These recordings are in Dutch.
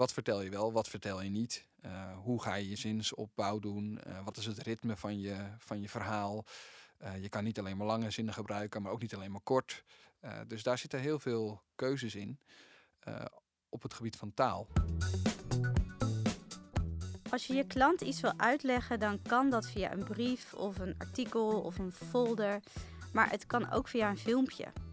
wat vertel je wel, wat vertel je niet? Uh, hoe ga je je zinsopbouw doen? Uh, wat is het ritme van je, van je verhaal? Uh, je kan niet alleen maar lange zinnen gebruiken, maar ook niet alleen maar kort. dus daar zitten heel veel keuzes in op het gebied van taal. Als je je klant iets wil uitleggen, dan kan dat via een brief of een artikel of een folder. Maar het kan ook via een filmpje.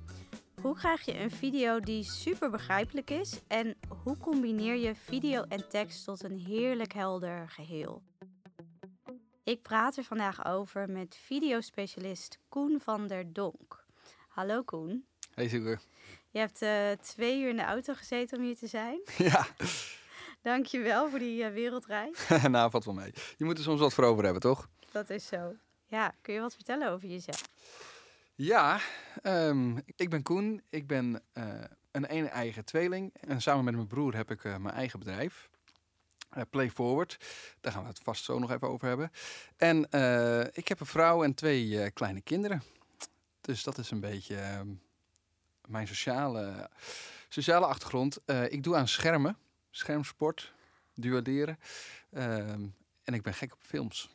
Hoe krijg je een video die super begrijpelijk is en hoe combineer je video en tekst tot een heerlijk helder geheel? Ik praat er vandaag over met videospecialist Koen van der Donk. Hallo Koen. Hey Zoeker. Je hebt uh, twee uur in de auto gezeten om hier te zijn. Ja. Dankjewel voor die uh, wereldreis. nou, valt wel mee. Je moet er soms wat voor over hebben, toch? Dat is zo. Ja, kun je wat vertellen over jezelf? Ja, um, ik ben Koen. Ik ben uh, een ene eigen tweeling. En samen met mijn broer heb ik uh, mijn eigen bedrijf. Uh, Play Forward. Daar gaan we het vast zo nog even over hebben. En ik heb een vrouw en twee kleine kinderen. Dus dat is een beetje ehm, mijn sociale, sociale achtergrond. ik doe aan schermen, schermsport, duelleren. Ehm, en ik ben gek op films.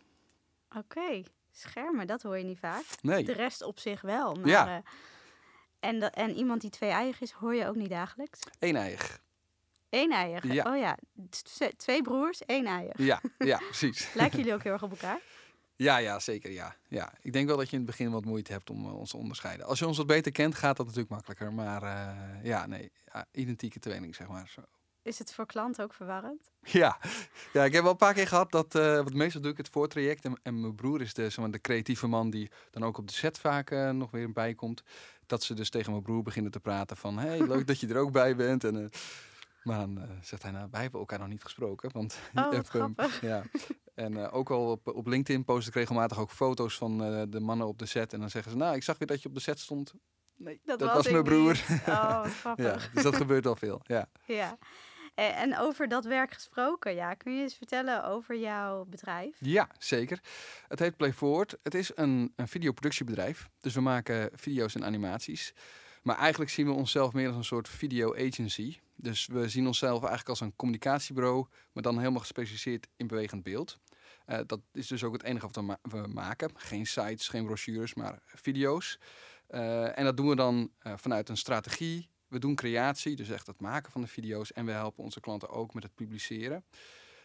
Oké. Schermen, dat hoor je niet vaak. Nee. De rest op zich wel. Maar, ja. Uh, en, en iemand die twee eigen is, hoor je ook niet dagelijks? Eén eigen. Eén eigen? Ja. Oh ja, twee broers, één eigen. Ja, ja precies. Lijken jullie ook heel erg op elkaar? Ja, ja, zeker. Ja. Ja. Ik denk wel dat je in het begin wat moeite hebt om uh, ons te onderscheiden. Als je ons wat beter kent, gaat dat natuurlijk makkelijker. Maar uh, ja, nee, identieke tweeling, zeg maar. Zo. Is het voor klanten ook verwarrend? Ja, ja ik heb wel een paar keer gehad dat, uh, wat meestal doe ik het voortraject. En, en mijn broer is de, zeg maar, de creatieve man die dan ook op de set vaak uh, nog weer bij komt. Dat ze dus tegen mijn broer beginnen te praten van, hey, leuk dat je er ook bij bent. En, uh, maar dan zegt hij, nou, wij hebben elkaar nog niet gesproken. Want oh, wat grappig. ja. En ook al op, op LinkedIn post ik regelmatig ook foto's van de mannen op de set. En dan zeggen ze, nou, ik zag weer dat je op de set stond. Nee, dat, dat was, was mijn broer. Niet. Oh, wat grappig. ja, dus dat gebeurt al veel, ja. Ja. En over dat werk gesproken, ja, kun je eens vertellen over jouw bedrijf? Ja, zeker. Het heet Play. Het is een, een videoproductiebedrijf. Dus we maken video's en animaties. Maar eigenlijk zien we onszelf meer als een soort video agency. Dus we zien onszelf eigenlijk als een communicatiebureau, maar dan helemaal gespecialiseerd in bewegend beeld. Uh, dat is dus ook het enige wat we, ma we, maken. Geen sites, geen brochures, maar video's. Uh, en dat doen we dan vanuit een strategie, we doen creatie, dus echt het maken van de video's. En we helpen onze klanten ook met het publiceren.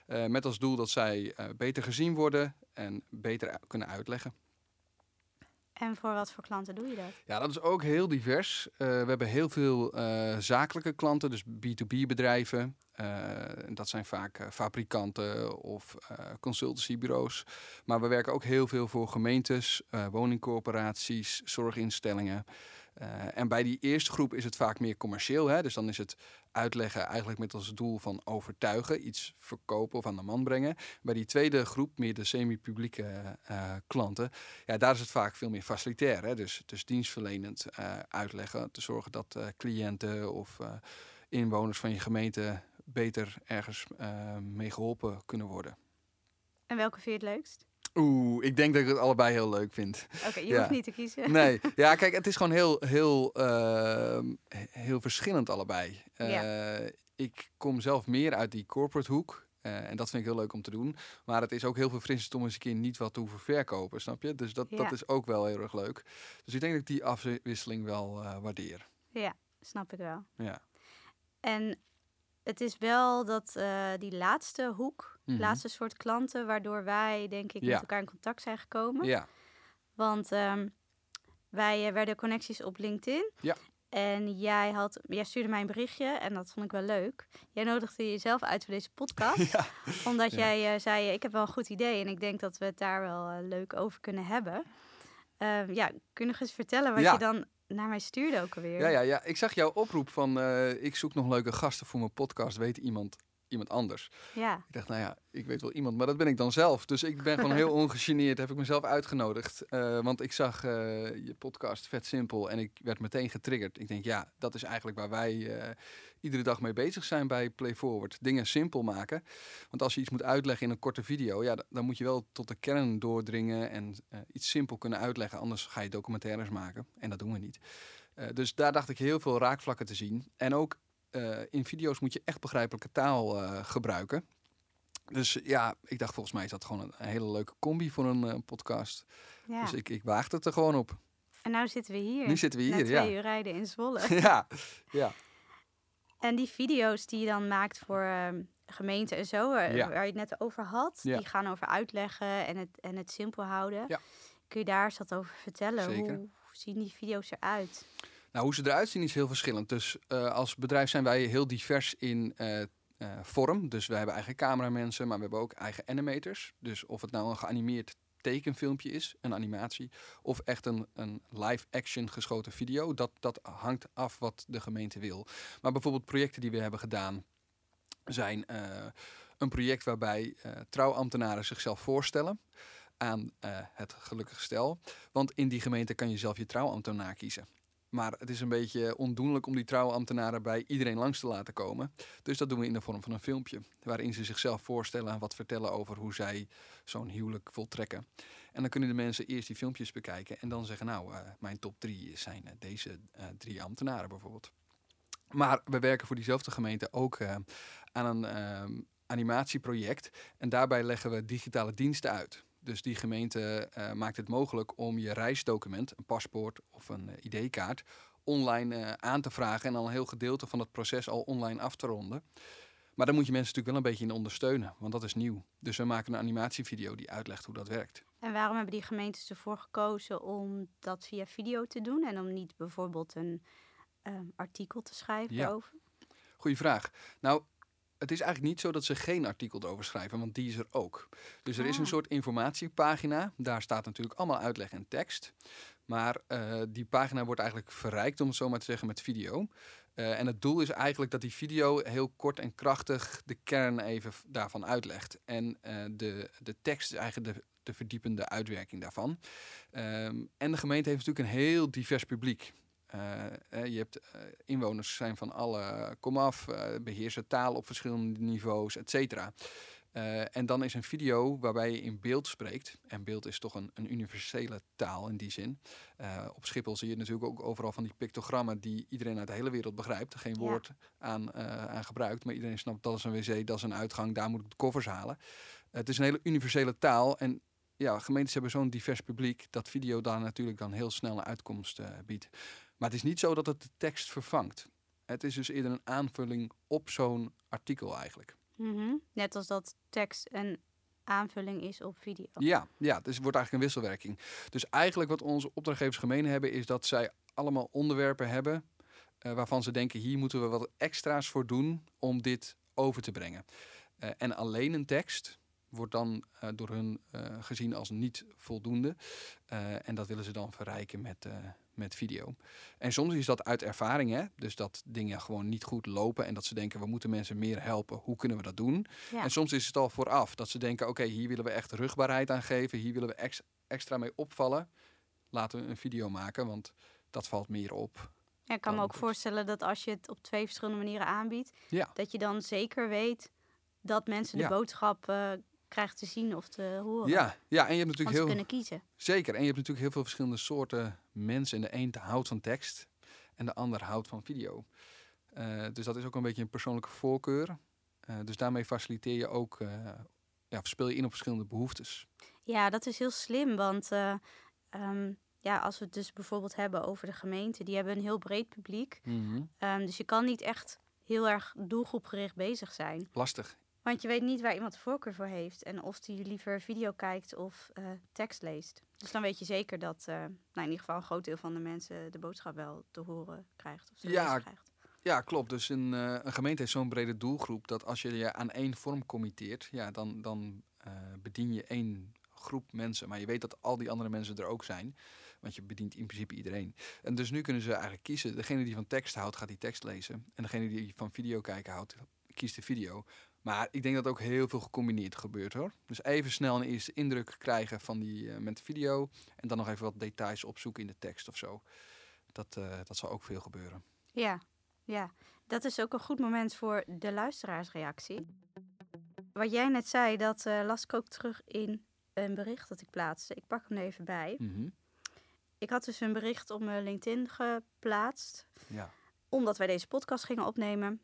Uh, met als doel dat zij uh, beter gezien worden en beter kunnen uitleggen. En voor wat voor klanten doe je dat? Ja, dat is ook heel divers. Uh, we hebben heel veel zakelijke klanten, dus B2B bedrijven. dat zijn vaak fabrikanten of consultancybureaus. Maar we werken ook heel veel voor gemeentes, woningcorporaties, zorginstellingen. Uh, en bij die eerste groep is het vaak meer commercieel. Hè? Dus dan is het uitleggen eigenlijk met als doel van overtuigen, iets verkopen of aan de man brengen. Bij die tweede groep, meer de semi-publieke uh, klanten, ja, daar is het vaak veel meer facilitair. Hè? Dus, dus dienstverlenend uh, uitleggen, te zorgen dat cliënten of inwoners van je gemeente beter ergens mee geholpen kunnen worden. En welke vind je het leukst? Oeh, ik denk dat ik het allebei heel leuk vind. Oké, okay, je ja. hoeft niet te kiezen. Nee, ja, kijk, het is gewoon heel, heel, uh, heel verschillend allebei. Uh, ja. Ik kom zelf meer uit die corporate hoek. Uh, en dat vind ik heel leuk om te doen. Maar het is ook heel veel om eens een keer niet wat te hoeven verkopen, snap je? Dus dat, ja. dat is ook wel heel erg leuk. Dus ik denk dat ik die afwisseling wel waardeer. Ja, snap ik wel. Ja. En het is wel dat die laatste hoek, Mhm. laatste soort klanten, waardoor wij denk ik Ja. met elkaar in contact zijn gekomen. Ja, Want ehm, wij eh, werden connecties op LinkedIn. Ja. En jij, had, jij stuurde mij een berichtje en dat vond ik wel leuk. Jij nodigde jezelf uit voor deze podcast. ja. Omdat Ja. jij eh, zei, ik heb wel een goed idee en ik denk dat we het daar wel eh, leuk over kunnen hebben. Ehm, ja, kun je nog eens vertellen wat Ja. je dan naar mij stuurde ook alweer? Ja, ja, ja. Ik zag jouw oproep van ik zoek nog leuke gasten voor mijn podcast. Weet iemand, iemand anders? Ja. Ik dacht, nou ja, ik weet wel iemand, maar dat ben ik dan zelf. Dus ik ben gewoon heel ongegeneerd, heb ik mezelf uitgenodigd. Eh, want ik zag eh, je podcast vet simpel en ik werd meteen getriggerd. Ik denk, ja, dat is eigenlijk waar wij eh, iedere dag mee bezig zijn bij Play Forward. Dingen simpel maken. Want als je iets moet uitleggen in een korte video, ja, dan moet je wel tot de kern doordringen en iets simpel kunnen uitleggen. Anders ga je documentaires maken en dat doen we niet. Dus daar dacht ik heel veel raakvlakken te zien. En ook eh, in video's moet je echt begrijpelijke taal eh, gebruiken. Dus ja, ik dacht volgens mij is dat gewoon een, een hele leuke combi voor een eh, podcast. Ja. Dus ik, ik waagde het er gewoon op. En nou zitten we hier. Nu zitten we Na hier, twee ja. uur rijden in Zwolle. ja, ja. En die video's die je dan maakt voor ehm, gemeenten en zo, Ja. waar je het net over had, die gaan over uitleggen en het, en het simpel houden. Ja. Kun je daar eens wat over vertellen? Zeker. Hoe zien die video's eruit? Nou, hoe ze eruit zien is heel verschillend. Dus eh, als bedrijf zijn wij heel divers in eh, eh, vorm. Dus we hebben eigen cameramensen, maar we hebben ook eigen animators. Dus of het nou een geanimeerd tekenfilmpje is, een animatie, of echt een, een live-action geschoten video, dat, dat hangt af wat de gemeente wil. Maar bijvoorbeeld projecten die we hebben gedaan zijn een project waarbij trouwambtenaren zichzelf voorstellen aan het gelukkige stel. Want in die gemeente kan je zelf je trouwambtenaar kiezen. Maar het is een beetje ondoenlijk om die trouwambtenaren bij iedereen langs te laten komen. Dus dat doen we in de vorm van een filmpje. Waarin ze zichzelf voorstellen en wat vertellen over hoe zij zo'n huwelijk voltrekken. En dan kunnen de mensen eerst die filmpjes bekijken en dan zeggen: Nou, eh, mijn top drie zijn eh, deze eh, drie ambtenaren bijvoorbeeld. Maar we werken voor diezelfde gemeente ook aan een ehm, animatieproject. En daarbij leggen we digitale diensten uit. Dus die gemeente eh, maakt het mogelijk om je reisdocument, een paspoort of een eh, ID-kaart, online eh, aan te vragen en al een heel gedeelte van het proces al online af te ronden. Maar daar moet je mensen natuurlijk wel een beetje in ondersteunen, want dat is nieuw. Dus we maken een animatievideo die uitlegt hoe dat werkt. En waarom hebben die gemeentes ervoor gekozen om dat via video te doen en om niet bijvoorbeeld een ehm, artikel te schrijven Ja. over? Goeie vraag. Nou, het is eigenlijk niet zo dat ze geen artikel erover schrijven, want die is er ook. Dus er is een Ah. soort informatiepagina. Daar staat natuurlijk allemaal uitleg en tekst. Maar eh, die pagina wordt eigenlijk verrijkt, om het zo maar te zeggen, met video. Eh, en het doel is eigenlijk dat die video heel kort en krachtig de kern even daarvan uitlegt. En eh, de, de tekst is eigenlijk de, de verdiepende uitwerking daarvan. Ehm, en de gemeente heeft natuurlijk een heel divers publiek. Eh, eh, je hebt eh, inwoners zijn van alle komaf, eh beheersen taal op verschillende niveaus, et cetera. En dan is een video waarbij je in beeld spreekt. En beeld is toch een, een universele taal in die zin. Op Schiphol zie je natuurlijk ook overal van die pictogrammen die iedereen uit de hele wereld begrijpt. Geen Ja. woord aan, aan gebruikt, maar iedereen snapt dat is een wc, dat is een uitgang, daar moet ik de koffers halen. het is een hele universele taal en ja, gemeentes hebben zo'n divers publiek dat video daar natuurlijk dan heel snel een uitkomst biedt. Maar het is niet zo dat het de tekst vervangt. Het is dus eerder een aanvulling op zo'n artikel eigenlijk. Mhm. Net als dat tekst een aanvulling is op video. Ja, ja, dus het wordt eigenlijk een wisselwerking. Dus eigenlijk wat onze opdrachtgevers gemeen hebben, is dat zij allemaal onderwerpen hebben eh, waarvan ze denken, hier moeten we wat extra's voor doen om dit over te brengen. Eh, en alleen een tekst wordt dan eh, door hun gezien als niet voldoende. En dat willen ze dan verrijken met, met video. En soms is dat uit ervaring, hè? dus dat dingen gewoon niet goed lopen en dat ze denken, we moeten mensen meer helpen. Hoe kunnen we dat doen? Ja. En soms is het al vooraf dat ze denken: oké, hier willen we echt rugbaarheid aan geven, hier willen we ex- extra mee opvallen. Laten we een video maken, want dat valt meer op. Ja, ik kan me ook goed. voorstellen dat als je het op twee verschillende manieren aanbiedt, Ja. dat je dan zeker weet dat mensen Ja. de boodschap krijgen te zien of te horen. Ja, ja, en je hebt natuurlijk heel kunnen kiezen. zeker. En je hebt natuurlijk heel veel verschillende soorten mensen. En de een houdt van tekst en de ander houdt van video. Eh, dus dat is ook een beetje een persoonlijke voorkeur. Eh, dus daarmee faciliteer je ook, eh, ja, speel je in op verschillende behoeftes. Ja, dat is heel slim, want eh, ehm, ja, als we het dus bijvoorbeeld hebben over de gemeente, die hebben een heel breed publiek. Ehm, dus je kan niet echt heel erg doelgroepgericht bezig zijn. Lastig. Want je weet niet waar iemand de voorkeur voor heeft en of die liever video kijkt of eh, tekst leest. Dus dan weet je zeker dat eh, nou, in ieder geval een groot deel van de mensen de boodschap wel te horen krijgt of Ja, krijgt. Ja, klopt. Dus een, eh, een gemeente heeft zo'n brede doelgroep dat als je je aan één vorm committeert, ja, dan, dan bedien je één groep mensen. Maar je weet dat al die andere mensen er ook zijn. Want je bedient in principe iedereen. En dus nu kunnen ze eigenlijk kiezen. Degene die van tekst houdt, gaat die tekst lezen. En degene die van video kijken houdt, kiest de video. Maar ik denk dat ook heel veel gecombineerd gebeurt hoor. Dus even snel een eerste indruk krijgen van die eh, met de video. En dan nog even wat details opzoeken in de tekst of zo. Dat, eh, dat zal ook veel gebeuren. Ja, ja, dat is ook een goed moment voor de luisteraarsreactie. Wat jij net zei, dat eh, las ik ook terug in een bericht dat ik plaatste. Ik pak hem er even bij. Mhm. Ik had dus een bericht op mijn LinkedIn geplaatst. Ja. omdat wij deze podcast gingen opnemen.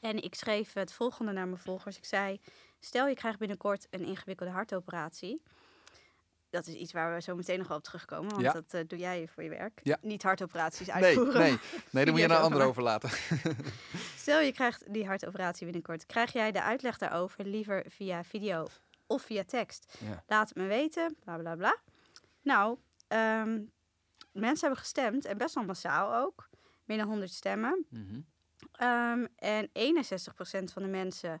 En ik schreef het volgende naar mijn volgers. Ik zei, stel je krijgt binnenkort een ingewikkelde hartoperatie. Dat is iets waar we zo meteen nog wel op terugkomen, want Ja. dat eh, doe jij voor je werk. Ja. Niet hartoperaties Nee, uitvoeren. nee, nee, dan moet je naar anderen over overlaten. Stel je krijgt die hartoperatie binnenkort. Krijg jij de uitleg daarover liever via video of via tekst? Ja. Laat het me weten, bla bla bla. Nou, ehm, mensen hebben gestemd en best wel massaal ook. Meer dan 100 stemmen. Mhm. Ehm, en 61% van de mensen,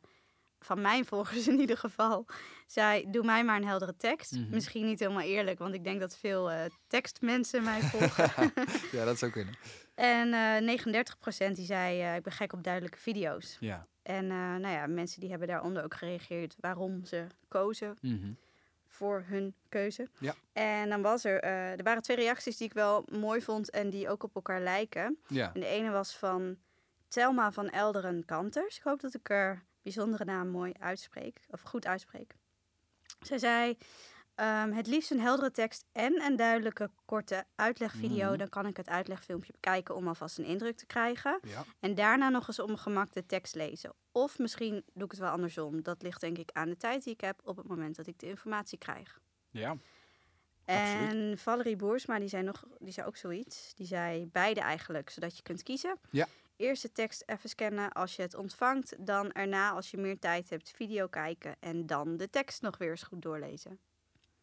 van mijn volgers in ieder geval, zei: Doe mij maar een heldere tekst. Mhm. Misschien niet helemaal eerlijk, want ik denk dat veel eh, tekstmensen mij volgen. ja, dat zou kunnen. en eh 39% die zei: eh, Ik ben gek op duidelijke video's. Ja. En eh, nou ja, mensen die hebben daaronder ook gereageerd waarom ze kozen Mhm. voor hun keuze. Ja. En dan was er, eh, er waren twee reacties die ik wel mooi vond en die ook op elkaar lijken. Ja. En de ene was van Telma van Elderen Kanters. Ik hoop dat ik er bijzondere naam mooi uitspreek, of goed uitspreek. Zij zei, ehm, het liefst een heldere tekst en een duidelijke korte uitlegvideo. Mhm. Dan kan ik het uitlegfilmpje bekijken om alvast een indruk te krijgen. Ja. En daarna nog eens mijn gemak de tekst lezen. Of misschien doe ik het wel andersom. Dat ligt denk ik aan de tijd die ik heb op het moment dat ik de informatie krijg. Ja. En Valerie Boersma, die zei, nog, die zei ook zoiets. Die zei beide eigenlijk, zodat je kunt kiezen. Ja. Eerst de tekst even scannen als je het ontvangt. Dan erna, als je meer tijd hebt, video kijken. En dan de tekst nog weer eens goed doorlezen.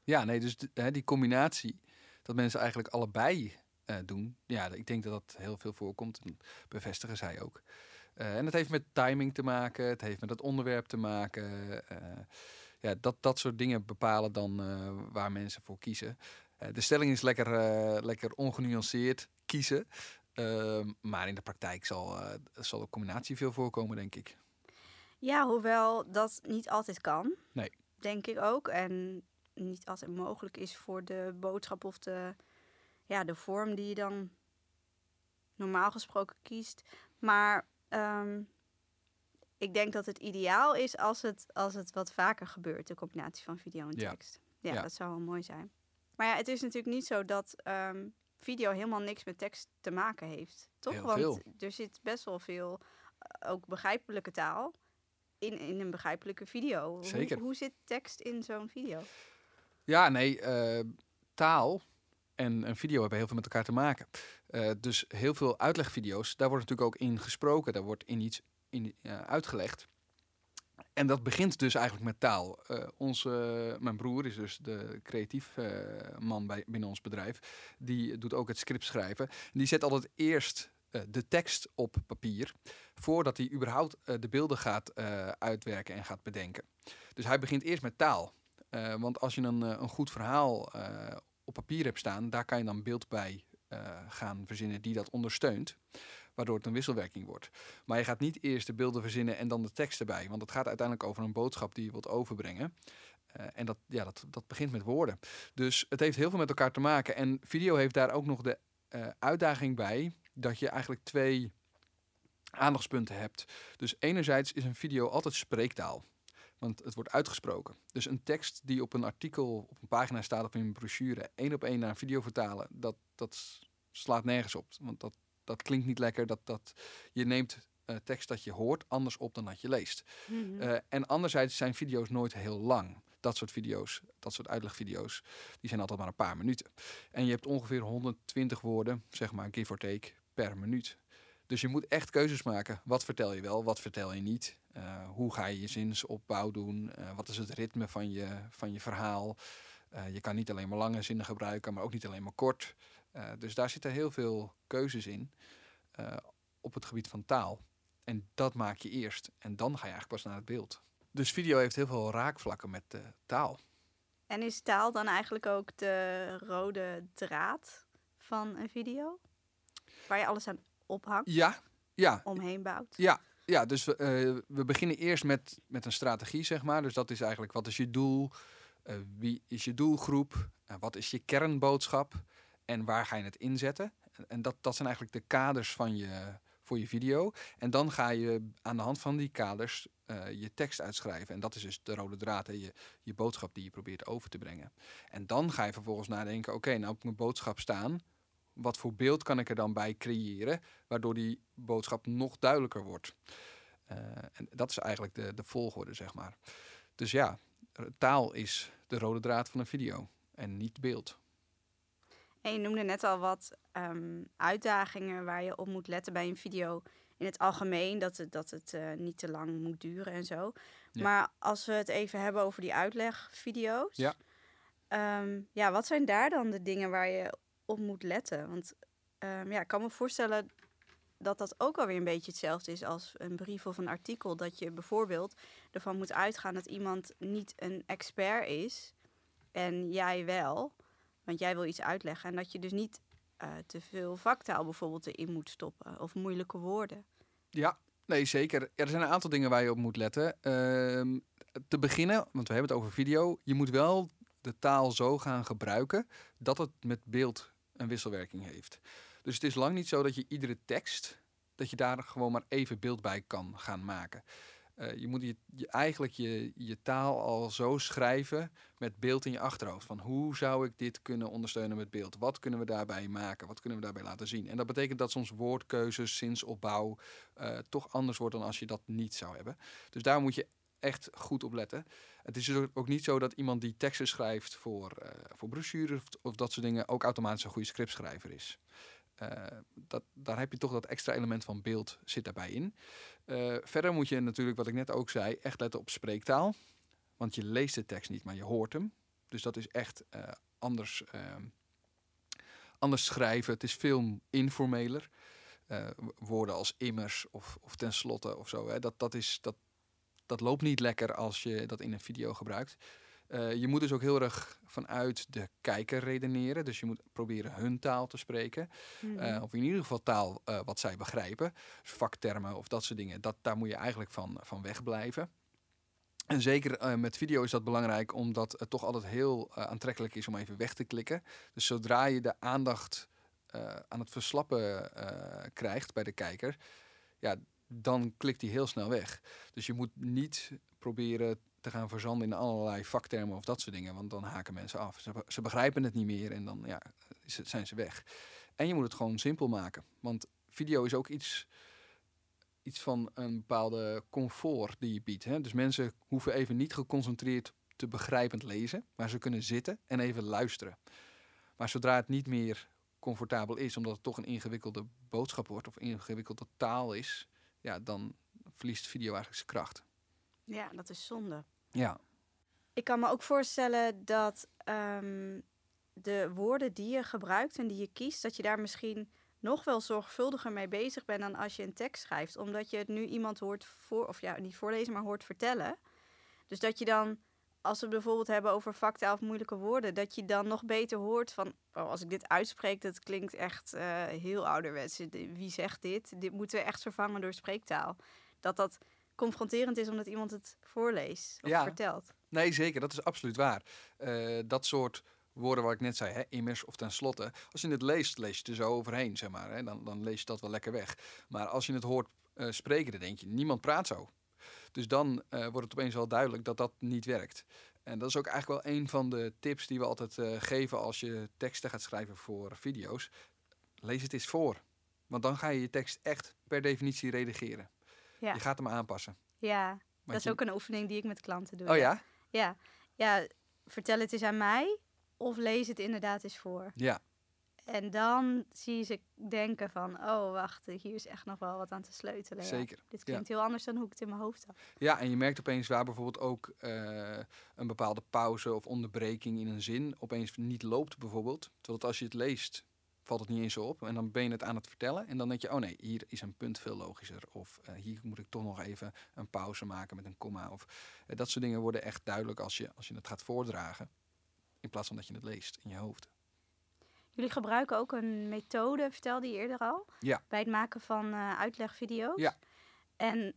Ja, nee, dus hè, die combinatie, dat mensen eigenlijk allebei eh, doen. Ja, ik denk dat dat heel veel voorkomt. En bevestigen zij ook. Eh, en het heeft met timing te maken, het heeft met het onderwerp te maken. eh, ja, dat, dat soort dingen bepalen dan waar mensen voor kiezen. De stelling is lekker, lekker ongenuanceerd kiezen. Ehm, maar in de praktijk zal, eh, zal de combinatie veel voorkomen, denk ik. Ja, hoewel dat niet altijd kan. Nee. Denk ik ook. En niet altijd mogelijk is voor de boodschap of de, ja, de vorm die je dan normaal gesproken kiest. Maar ehm, ik denk dat het ideaal is als het, als het wat vaker gebeurt, de combinatie van video en tekst. Ja, Ja. dat zou wel mooi zijn. Maar ja, het is natuurlijk niet zo dat ehm, video helemaal niks met tekst te maken heeft. Toch? Heel Want veel. er zit best wel veel, eh, ook begrijpelijke taal, in, in een begrijpelijke video. Hoe- Zeker. Hoe, zit tekst in zo'n video? Ja, nee, eh, taal en een video hebben heel veel met elkaar te maken. Eh, dus heel veel uitlegvideo's, daar wordt natuurlijk ook in gesproken, daar wordt in iets in, uitgelegd. En dat begint dus eigenlijk met taal. Eh, onze, mijn broer is dus de creatief eh, man bij, binnen ons bedrijf. Die doet ook het script schrijven. En die zet altijd eerst eh, de tekst op papier, voordat hij überhaupt de beelden gaat uitwerken en gaat bedenken. Dus hij begint eerst met taal. Want als je een, een goed verhaal op papier hebt staan, daar kan je dan beeld bij gaan verzinnen die dat ondersteunt. Waardoor het een wisselwerking wordt. Maar je gaat niet eerst de beelden verzinnen en dan de tekst erbij. Want het gaat uiteindelijk over een boodschap die je wilt overbrengen. Eh, en dat, ja, dat, dat begint met woorden. Dus het heeft heel veel met elkaar te maken. En video heeft daar ook nog de eh, uitdaging bij dat je eigenlijk twee aandachtspunten hebt. Dus enerzijds is een video altijd spreektaal. Want het wordt uitgesproken. Dus een tekst die op een artikel, op een pagina staat of in een brochure, één op één naar video vertalen, dat, dat slaat nergens op. Want dat, dat klinkt niet lekker. Dat, dat, je neemt eh, tekst dat je hoort anders op dan dat je leest. Eh, en anderzijds zijn video's nooit heel lang. Dat soort video's, dat soort uitlegvideo's, die zijn altijd maar een paar minuten. En je hebt ongeveer 120 woorden, zeg maar give or take, per minuut. Dus je moet echt keuzes maken. Wat vertel je wel, wat vertel je niet? Eh, hoe ga je je zinsopbouw doen? Wat is het ritme van je, van je verhaal? Je kan niet alleen maar lange zinnen gebruiken, maar ook niet alleen maar kort. Eh, dus daar zitten heel veel keuzes in eh, op het gebied van taal. En dat maak je eerst. En dan ga je eigenlijk pas naar het beeld. Dus video heeft heel veel raakvlakken met de taal. En is taal dan eigenlijk ook de rode draad van een video? Waar je alles aan ophangt, Ja, ja, omheen bouwt? Ja, ja dus we, eh, we beginnen eerst met, met een strategie, zeg maar. Dus dat is eigenlijk, wat is je doel? Eh, wie is je doelgroep? Eh, wat is je kernboodschap? En waar ga je het inzetten? En, en dat, dat zijn eigenlijk de kaders van je, voor je video. En dan ga je aan de hand van die kaders eh, je tekst uitschrijven. En dat is dus de rode draad, hè, je, je boodschap die je probeert over te brengen. En dan ga je vervolgens nadenken, oké, nou heb mijn boodschap staan. wat voor beeld kan ik er dan bij creëren, waardoor die boodschap nog duidelijker wordt. Uh, en dat is eigenlijk de, de volgorde, zeg maar. Dus ja, taal is de rode draad van een video en niet beeld. En je noemde net al wat um, uitdagingen waar je op moet letten bij een video in het algemeen. Dat het, dat het uh, niet te lang moet duren en zo. Ja. Maar als we het even hebben over die uitlegvideo's. Ja. Um, ja, wat zijn daar dan de dingen waar je op moet letten? Want um, ja, ik kan me voorstellen dat dat ook alweer een beetje hetzelfde is als een brief of een artikel. Dat je bijvoorbeeld ervan moet uitgaan dat iemand niet een expert is en jij wel. Want jij wil iets uitleggen. En dat je dus niet uh, te veel vaktaal bijvoorbeeld erin moet stoppen. Of moeilijke woorden. Ja, nee, zeker. er zijn een aantal dingen waar je op moet letten. Uh, te beginnen, want we hebben het over video. Je moet wel de taal zo gaan gebruiken dat het met beeld een wisselwerking heeft. Dus het is lang niet zo dat je iedere tekst, dat je daar gewoon maar even beeld bij kan gaan maken. Uh, je moet je, eigenlijk je, je taal al zo schrijven met beeld in je achterhoofd. Van hoe zou ik dit kunnen ondersteunen met beeld? Wat kunnen we daarbij maken? Wat kunnen we daarbij laten zien? En dat betekent dat soms woordkeuzes, zinsopbouw uh, toch anders wordt dan als je dat niet zou hebben. Dus daar moet je echt goed op letten. Het is dus ook niet zo dat iemand die teksten schrijft voor, uh, voor brochures of, dat soort dingen ook automatisch een goede scriptschrijver is. Uh, dat, daar heb je toch dat extra element van beeld zit daarbij in. Uh, verder moet je natuurlijk, wat ik net ook zei, echt letten op spreektaal. Want je leest de tekst niet, maar je hoort hem. Dus dat is echt anders, ehm, anders schrijven. Het is veel informeler. woorden als immers of, of tenslotte of zo. Hè. Dat, dat, is, dat, dat loopt niet lekker als je dat in een video gebruikt. Uh, je moet dus ook heel erg vanuit de kijker redeneren. Dus je moet proberen hun taal te spreken. Mm -hmm. uh, of in ieder geval taal uh, wat zij begrijpen. Dus vaktermen of dat soort dingen. Dat, daar moet je eigenlijk van, van wegblijven. En zeker met video is dat belangrijk, omdat het toch altijd heel aantrekkelijk is om even weg te klikken. Dus zodra je de aandacht aan het verslappen krijgt bij de kijker, ja, dan klikt hij heel snel weg. Dus je moet niet proberen te gaan verzanden in allerlei vaktermen of dat soort dingen, want dan haken mensen af. Ze, ze begrijpen het niet meer en dan ja, zijn ze weg. En je moet het gewoon simpel maken, want video is ook iets, iets van een bepaalde comfort die je biedt. Hè? Dus mensen hoeven even niet geconcentreerd te begrijpend lezen, maar ze kunnen zitten en even luisteren. Maar zodra het niet meer comfortabel is, omdat het toch een ingewikkelde boodschap wordt of ingewikkelde taal is, ja, dan verliest video eigenlijk zijn kracht. Ja, dat is zonde. Ja. Ik kan me ook voorstellen dat um, de woorden die je gebruikt en die je kiest, dat je daar misschien nog wel zorgvuldiger mee bezig bent dan als je een tekst schrijft. Omdat je het nu iemand hoort voor, of ja, niet voorlezen, maar hoort vertellen. Dus dat je dan, als we het bijvoorbeeld hebben over facta of moeilijke woorden, dat je dan nog beter hoort van, oh, als ik dit uitspreek, dat klinkt echt uh, heel ouderwets. Wie zegt dit? Dit moeten we echt vervangen door spreektaal. Dat dat confronterend is omdat iemand het voorleest of ja. vertelt. Nee, zeker. Dat is absoluut waar. Uh, dat soort woorden waar ik net zei, hè, immers of tenslotte. Als je het leest, lees je er zo overheen, zeg maar. Hè, dan, dan lees je dat wel lekker weg. Maar als je het hoort uh, spreken, dan denk je, niemand praat zo. Dus dan uh, wordt het opeens wel duidelijk dat dat niet werkt. En dat is ook eigenlijk wel een van de tips die we altijd uh, geven als je teksten gaat schrijven voor video's. Lees het eens voor. Want dan ga je je tekst echt per definitie redigeren. Ja. Je gaat hem aanpassen. Ja, Want dat is je- ook een oefening die ik met klanten doe. Oh ja? Ja, ja. vertel het eens aan mij of lees het inderdaad eens voor. Ja. En dan zie je ze denken van, oh wacht, hier is echt nog wel wat aan te sleutelen. Ja. Zeker, Dit klinkt heel anders dan hoe ik het in mijn hoofd had. Ja, en je merkt opeens waar bijvoorbeeld ook eh, een bepaalde pauze of onderbreking in een zin opeens niet loopt bijvoorbeeld. Terwijl als je het leest, valt het niet eens zo op. En dan ben je het aan het vertellen en dan denk je, oh nee, hier is een punt veel logischer. Of eh, hier moet ik toch nog even een pauze maken met een komma. Of eh, dat soort dingen worden echt duidelijk als je, als je het gaat voordragen. In plaats van dat je het leest in je hoofd. Jullie gebruiken ook een methode, vertelde je eerder al, Ja. bij het maken van eh, uitlegvideo's. Ja. En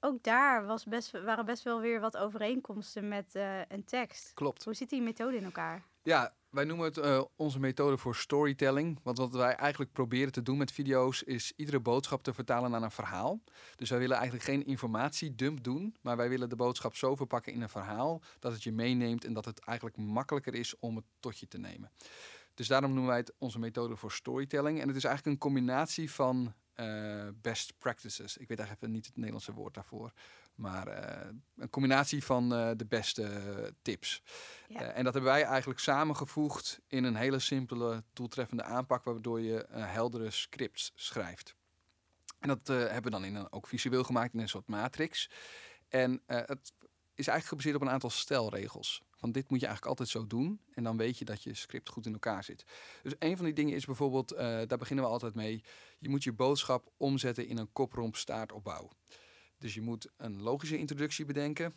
ook daar was best, waren best wel weer wat overeenkomsten met een tekst. Klopt. Hoe zit die methode in elkaar? Ja, wij noemen het eh, onze methode voor storytelling. Want wat wij eigenlijk proberen te doen met video's is iedere boodschap te vertalen naar een verhaal. Dus wij willen eigenlijk geen informatiedump doen, maar wij willen de boodschap zo verpakken in een verhaal dat het je meeneemt en dat het eigenlijk makkelijker is om het tot je te nemen. Dus daarom noemen wij het onze methode voor storytelling. En het is eigenlijk een combinatie van uh, best practices. Ik weet eigenlijk even niet het Nederlandse woord daarvoor. Maar uh, een combinatie van uh, de beste tips. Ja. en dat hebben wij eigenlijk samengevoegd in een hele simpele, doeltreffende aanpak, waardoor je heldere scripts schrijft. En dat hebben we dan in een, ook visueel gemaakt in een soort matrix. En het is eigenlijk gebaseerd op een aantal stelregels. Van dit moet je eigenlijk altijd zo doen. En dan weet je dat je script goed in elkaar zit. Dus een van die dingen is bijvoorbeeld, uh, daar beginnen we altijd mee. Je moet je boodschap omzetten in een kopromp staartopbouw. Dus je moet een logische introductie bedenken.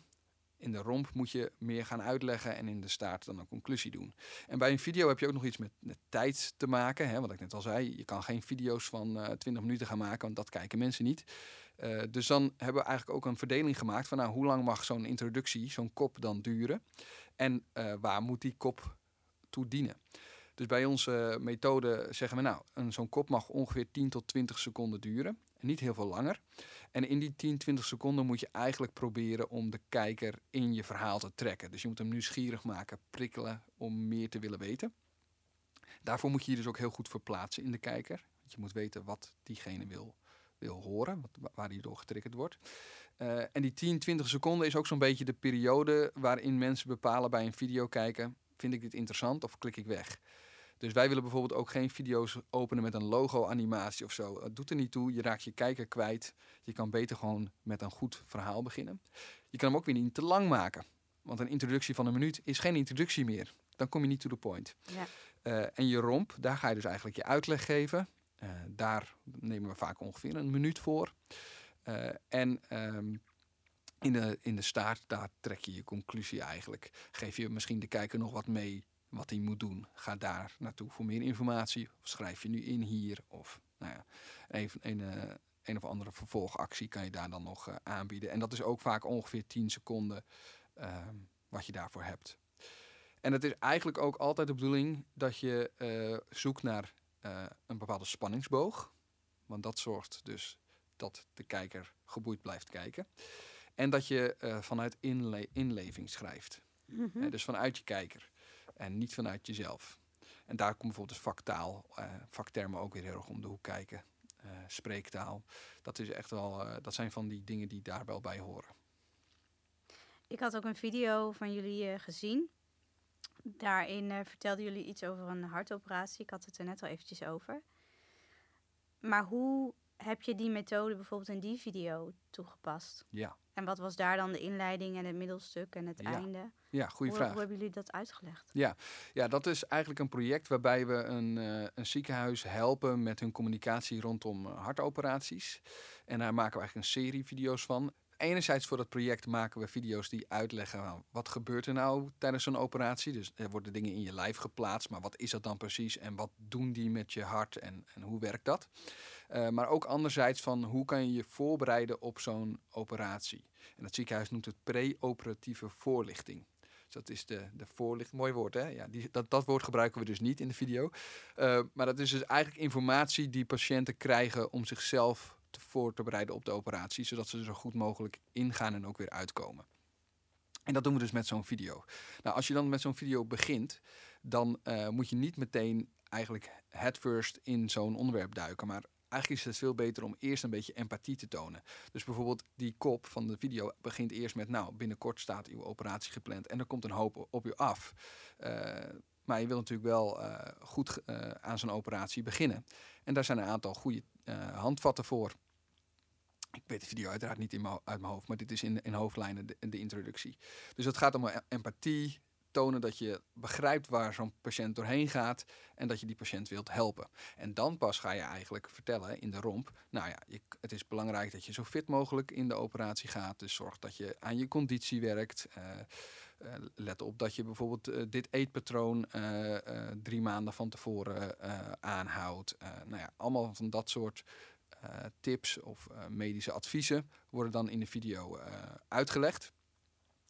In de romp moet je meer gaan uitleggen en in de staart dan een conclusie doen. En bij een video heb je ook nog iets met, met tijd te maken. Hè, wat ik net al zei, je kan geen video's van uh, eh, 20 minuten gaan maken, want dat kijken mensen niet. Uh, dus dan hebben we eigenlijk ook een verdeling gemaakt van nou, hoe lang mag zo'n introductie, zo'n kop dan duren. En uh, waar moet die kop toe dienen? Dus bij onze methode zeggen we nou, zo'n kop mag ongeveer 10 tot 20 seconden duren. En niet heel veel langer. En in die 10, 20 seconden moet je eigenlijk proberen om de kijker in je verhaal te trekken. Dus je moet hem nieuwsgierig maken, prikkelen om meer te willen weten. Daarvoor moet je je dus ook heel goed verplaatsen in de kijker. Want je moet weten wat diegene wil, wil horen, wat, waar hij door getriggerd wordt. Uh, en die 10, 20 seconden is ook zo'n beetje de periode waarin mensen bepalen bij een video kijken: vind ik dit interessant of klik ik weg? Dus wij willen bijvoorbeeld ook geen video's openen met een logo-animatie of zo. Het doet er niet toe, je raakt je kijker kwijt. Je kan beter gewoon met een goed verhaal beginnen. Je kan hem ook weer niet te lang maken. Want een introductie van een minuut is geen introductie meer. Dan kom je niet to the point. Ja. Uh, en je romp, daar ga je dus eigenlijk je uitleg geven. Uh, daar nemen we vaak ongeveer een minuut voor. Uh, en um, in, de, in de staart, daar trek je je conclusie eigenlijk. Geef je misschien de kijker nog wat mee wat hij moet doen. Ga daar naartoe voor meer informatie. Of schrijf je nu in hier. Of nou ja, even een, een, een of andere vervolgactie kan je daar dan nog uh, aanbieden. En dat is ook vaak ongeveer 10 seconden uh, wat je daarvoor hebt. En het is eigenlijk ook altijd de bedoeling dat je zoekt naar een bepaalde spanningsboog. Want dat zorgt dus dat de kijker geboeid blijft kijken. En dat je vanuit inle inleving schrijft. Mm -hmm. dus vanuit je kijker en niet vanuit jezelf. En daar komt bijvoorbeeld dus vaktaal, uh, vaktermen ook weer heel erg om de hoek kijken. Uh, spreektaal. Dat, is echt wel, uh, dat zijn van die dingen die daar wel bij horen. Ik had ook een video van jullie gezien. Daarin vertelden jullie iets over een hartoperatie. Ik had het er net al eventjes over. Maar hoe heb je die methode bijvoorbeeld in die video toegepast? Ja. En wat was daar dan de inleiding en het middelstuk en het einde? Ja, goede vraag. Hoe hebben jullie dat uitgelegd? Ja. ja, dat is eigenlijk een project waarbij we een, uh, een ziekenhuis helpen met hun communicatie rondom uh, hartoperaties. En daar maken we eigenlijk een serie video's van. Enerzijds voor dat project maken we video's die uitleggen nou, wat gebeurt er nou tijdens zo'n operatie. Dus er worden dingen in je lijf geplaatst, maar wat is dat dan precies en wat doen die met je hart en, en hoe werkt dat? Uh, maar ook anderzijds van hoe kan je je voorbereiden op zo'n operatie. En het ziekenhuis noemt het pre-operatieve voorlichting. Dus dat is de, de voorlichting. Mooi woord, hè? Ja, die, dat, dat woord gebruiken we dus niet in de video. Uh, maar dat is dus eigenlijk informatie die patiënten krijgen om zichzelf te voor te bereiden op de operatie, zodat ze er zo goed mogelijk ingaan en ook weer uitkomen. En dat doen we dus met zo'n video. Nou, als je dan met zo'n video begint, dan uh, moet je niet meteen eigenlijk headfirst in zo'n onderwerp duiken, maar eigenlijk is het veel beter om eerst een beetje empathie te tonen. Dus bijvoorbeeld die kop van de video begint eerst met, nou, binnenkort staat uw operatie gepland en er komt een hoop op u af. Uh, maar je wil natuurlijk wel uh, goed uh, aan zo'n operatie beginnen. En daar zijn een aantal goede handvatten voor. Ik weet de video uiteraard niet in uit mijn hoofd, maar dit is in, in hoofdlijnen de introductie. Dus het gaat om empathie, tonen dat je begrijpt waar zo'n patiënt doorheen gaat en dat je die patiënt wilt helpen. En dan pas ga je eigenlijk vertellen in de romp, nou ja, je, het is belangrijk dat je zo fit mogelijk in de operatie gaat, dus zorg dat je aan je conditie werkt. Uh, uh, let op dat je bijvoorbeeld uh, dit eetpatroon drie maanden van tevoren aanhoudt. nou ja, allemaal van dat soort tips of medische adviezen worden dan in de video uitgelegd.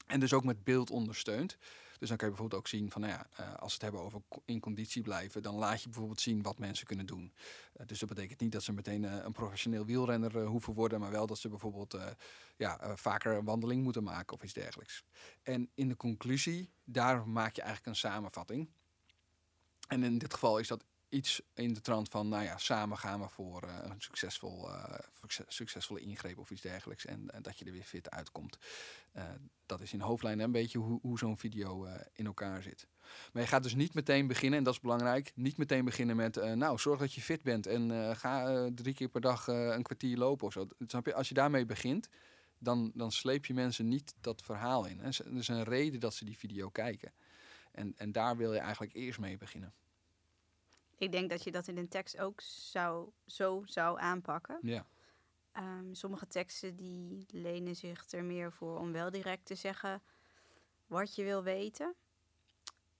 En dus ook met beeld ondersteund. Dus dan kan je bijvoorbeeld ook zien van, nou ja, uh, als we het hebben over in conditie blijven, dan laat je bijvoorbeeld zien wat mensen kunnen doen. Uh, dus dat betekent niet dat ze meteen uh, een professioneel wielrenner hoeven worden, maar wel dat ze bijvoorbeeld ja, vaker een wandeling moeten maken of iets dergelijks. En in de conclusie, daar maak je eigenlijk een samenvatting. En in dit geval is dat iets in de trant van, nou ja, samen gaan we voor eh, een succesvol, uh, succesvolle ingreep of iets dergelijks. En dat je er weer fit uitkomt. Uh, dat is in hoofdlijnen een beetje hoe, hoe zo'n video in elkaar zit. Maar je gaat dus niet meteen beginnen, en dat is belangrijk, niet meteen beginnen met, nou, zorg dat je fit bent en ga drie keer per dag een kwartier lopen of zo. Als je daarmee begint, dan, dan sleep je mensen niet dat verhaal in. Er is een reden dat ze die video kijken. En, en daar wil je eigenlijk eerst mee beginnen. Ik denk dat je dat in een tekst ook zou, zo zou aanpakken. Ja. Um, sommige teksten die lenen zich er meer voor om wel direct te zeggen wat je wil weten.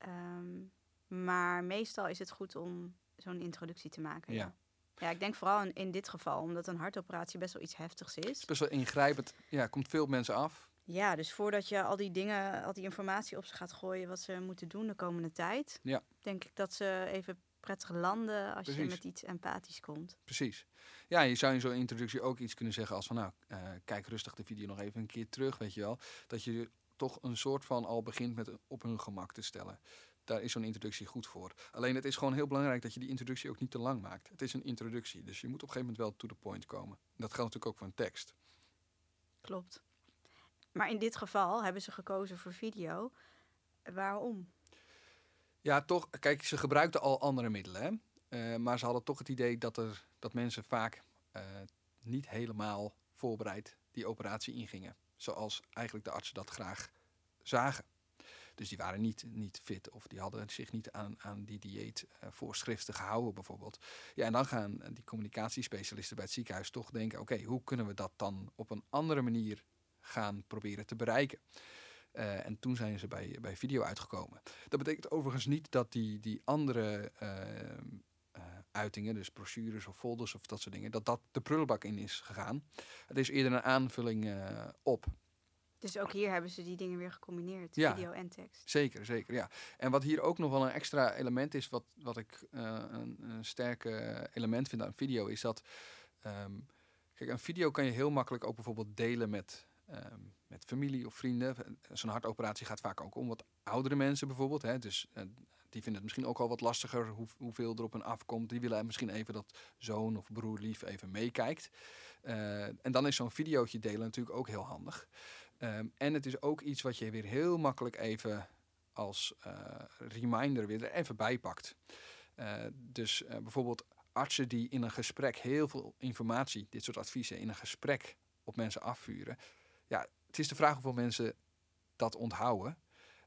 Um, maar meestal is het goed om zo'n introductie te maken. Ja. ja. ik denk vooral in, in, dit geval, omdat een hartoperatie best wel iets heftigs is. Het is best wel ingrijpend. Ja, komt veel mensen af. Ja, dus voordat je al die dingen, al die informatie op ze gaat gooien wat ze moeten doen de komende tijd, ja. denk ik dat ze even prettig landen als je met iets empathisch komt. Precies. Ja, je zou in zo'n introductie ook iets kunnen zeggen als van nou, uh, kijk rustig de video nog even een keer terug, weet je wel. Dat je toch een soort van al begint met op hun gemak te stellen. Daar is zo'n introductie goed voor. Alleen het is gewoon heel belangrijk dat je die introductie ook niet te lang maakt. Het is een introductie, dus je moet op een gegeven moment wel to the point komen. Dat geldt natuurlijk ook voor een tekst. Klopt. Maar in dit geval hebben ze gekozen voor video. Waarom? Ja, toch. Kijk, ze gebruikten al andere middelen. Hè? Uh, maar ze hadden toch het idee dat, er, dat mensen vaak uh, niet helemaal voorbereid die operatie ingingen. Zoals eigenlijk de artsen dat graag zagen. Dus die waren niet, niet fit of die hadden zich niet aan, aan die dieetvoorschriften uh, gehouden bijvoorbeeld. Ja, en dan gaan die communicatiespecialisten bij het ziekenhuis toch denken... oké, hoe kunnen we dat dan op een andere manier gaan proberen te bereiken? Uh, en toen zijn ze bij, bij video uitgekomen. Dat betekent overigens niet dat die, die andere uh, uh, uitingen, dus brochures of folders of dat soort dingen, dat dat de prullenbak in is gegaan. Het is eerder een aanvulling op. Dus ook hier hebben ze die dingen weer gecombineerd, ja, video en tekst. Zeker, zeker, ja. En wat hier ook nog wel een extra element is, wat, wat ik een, een sterke element vind aan video, is dat... Um, kijk, een video kan je heel makkelijk ook bijvoorbeeld delen met um, met familie of vrienden. Zo'n hartoperatie gaat vaak ook om wat oudere mensen bijvoorbeeld. Hè. Dus uh, die vinden het misschien ook al wat lastiger hoe, hoeveel er op hen afkomt. Die willen misschien even dat zoon of broer lief even meekijkt. Uh, en dan is zo'n videootje delen natuurlijk ook heel handig. Um, en het is ook iets wat je weer heel makkelijk even als reminder weer er even bij pakt. dus bijvoorbeeld artsen die in een gesprek heel veel informatie, dit soort adviezen, in een gesprek op mensen afvuren ja, het is de vraag hoeveel mensen dat onthouden.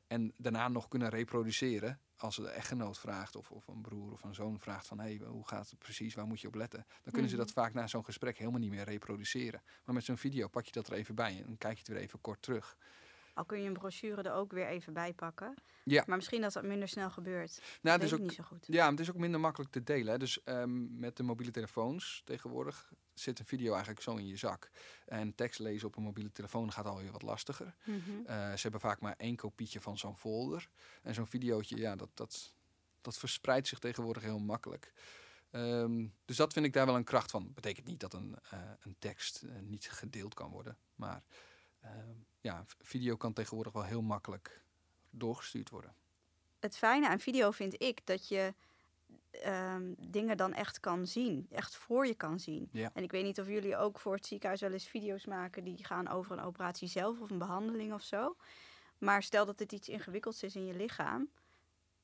En daarna nog kunnen reproduceren. Als de echtgenoot vraagt of, of een broer of een zoon vraagt van... hé, hey, hoe gaat het precies, waar moet je op letten? Dan kunnen ze mhm. dat vaak na zo'n gesprek helemaal niet meer reproduceren. Maar met zo'n video pak je dat er even bij en dan kijk je het weer even kort terug. Al kun je een brochure er ook weer even bij pakken. Ja. Maar misschien dat dat minder snel gebeurt. Nou, dat is ook, niet zo goed. Ja, het is ook minder makkelijk te delen. Hè. Dus um, met de mobiele telefoons tegenwoordig zit een video eigenlijk zo in je zak. En tekst lezen op een mobiele telefoon gaat alweer wat lastiger. Mm -hmm. uh, ze hebben vaak maar één kopietje van zo'n folder. En zo'n videootje, ja, dat, dat, dat verspreidt zich tegenwoordig heel makkelijk. Um, dus dat vind ik daar wel een kracht van. Betekent niet dat een, uh, een tekst uh, niet gedeeld kan worden. Maar Ehm, ja, video kan tegenwoordig wel heel makkelijk doorgestuurd worden. Het fijne aan video vind ik dat je um, dingen dan echt kan zien. Echt voor je kan zien. Ja. En ik weet niet of jullie ook voor het ziekenhuis wel eens video's maken die gaan over een operatie zelf of een behandeling of zo. Maar stel dat het iets ingewikkelds is in je lichaam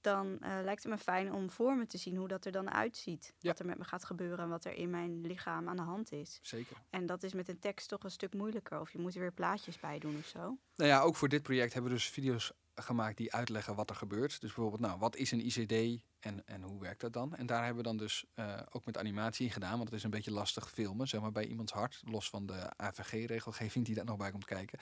dan uh, lijkt het me fijn om voor me te zien hoe dat er dan uitziet. Ja. Wat er met me gaat gebeuren en wat er in mijn lichaam aan de hand is. Zeker. En dat is met een tekst toch een stuk moeilijker. Of je moet er weer plaatjes bij doen of zo. Nou ja, ook voor dit project hebben we dus video's gemaakt die uitleggen wat er gebeurt. Dus bijvoorbeeld, nou, wat is een ICD en, en hoe werkt dat dan? En daar hebben we dan dus uh, ook met animatie gedaan, want het is een beetje lastig filmen, zeg maar, bij iemands hart, los van de AVG-regelgeving die daar nog bij komt kijken.